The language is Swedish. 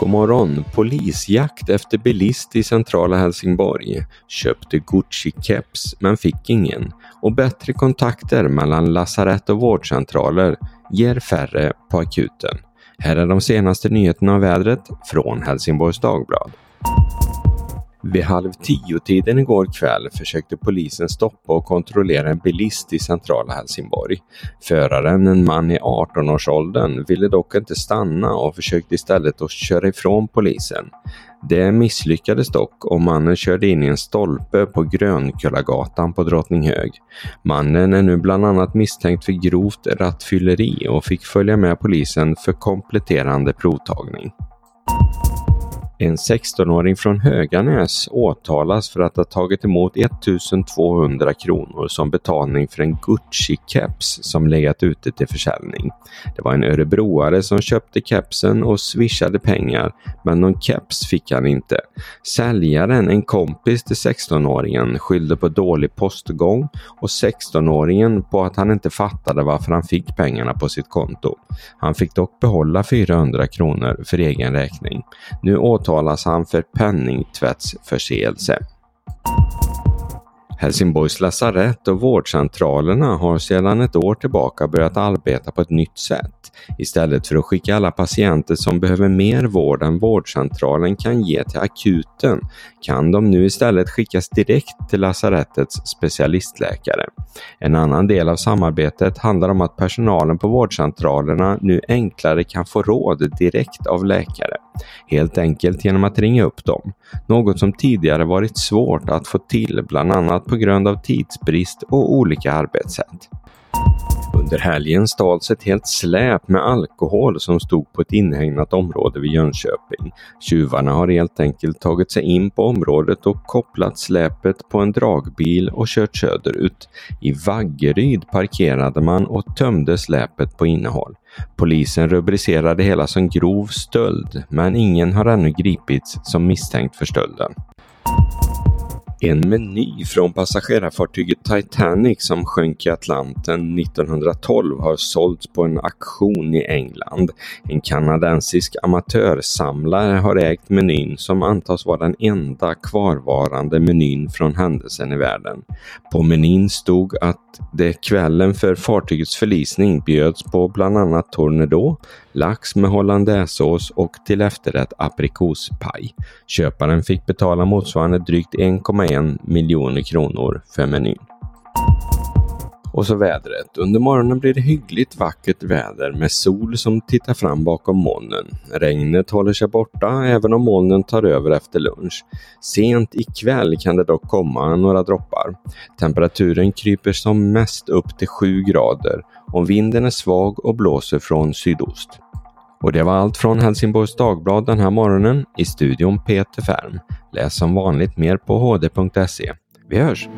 God morgon, polisjakt efter bilist i centrala Helsingborg. Köpte Gucci-keps men fick ingen. Och bättre kontakter mellan lasarett och vårdcentraler ger färre på akuten. Här är de senaste nyheterna av vädret från Helsingborgs Dagblad. Vid halv tio-tiden igår kväll försökte polisen stoppa och kontrollera en bilist i centrala Helsingborg. Föraren, en man i 18-årsåldern, ville dock inte stanna och försökte istället att köra ifrån polisen. Det misslyckades dock och mannen körde in i en stolpe på Grönkullagatan på Drottninghög. Mannen är nu bland annat misstänkt för grovt rattfylleri och fick följa med polisen för kompletterande provtagning. En 16-åring från Höganäs åtalas för att ha tagit emot 1200 kronor som betalning för en Gucci-keps som legat ute till försäljning. Det var en örebroare som köpte kepsen och swishade pengar, men någon keps fick han inte. Säljaren, en kompis till 16-åringen, skyllde på dålig postgång och 16-åringen på att han inte fattade varför han fick pengarna på sitt konto. Han fick dock behålla 400 kronor för egen räkning. Nu åtalas han för penningtvättsförseelse. Helsingborgs lasarett och vårdcentralerna har sedan ett år tillbaka börjat arbeta på ett nytt sätt. Istället för att skicka alla patienter som behöver mer vård än vårdcentralen kan ge till akuten kan de nu istället skickas direkt till lasarettets specialistläkare. En annan del av samarbetet handlar om att personalen på vårdcentralerna nu enklare kan få råd direkt av läkare. Helt enkelt genom att ringa upp dem. Något som tidigare varit svårt att få till bland annat på grund av tidsbrist och olika arbetssätt. Under helgen stals ett helt släp med alkohol som stod på ett inhägnat område vid Jönköping. Tjuvarna har helt enkelt tagit sig in på området och kopplat släpet på en dragbil och kört söderut. I Vaggeryd parkerade man och tömde släpet på innehåll. Polisen rubricerade hela som grov stöld, men ingen har ännu gripits som misstänkt för stölden. En meny från passagerarfartyget Titanic som sjönk i Atlanten 1912 har sålts på en auktion i England. En kanadensisk amatörsamlare har ägt menyn som antas vara den enda kvarvarande menyn från händelsen i världen. På menyn stod att det kvällen för fartygets förlisning bjöds på bland annat tornedå, lax med hollandaisesås och till efterrätt aprikospaj. Köparen fick betala motsvarande drygt 1,1 miljoner kronor för menyn. Och så vädret. Under morgonen blir det hyggligt vackert väder med sol som tittar fram bakom molnen. Regnet håller sig borta även om molnen tar över efter lunch. Sent ikväll kan det dock komma några droppar. Temperaturen kryper som mest upp till 7 grader och vinden är svag och blåser från sydost. Och det var allt från Helsingborgs Dagblad den här morgonen. I studion Peter Färm. Läs som vanligt mer på hd.se. Vi hörs!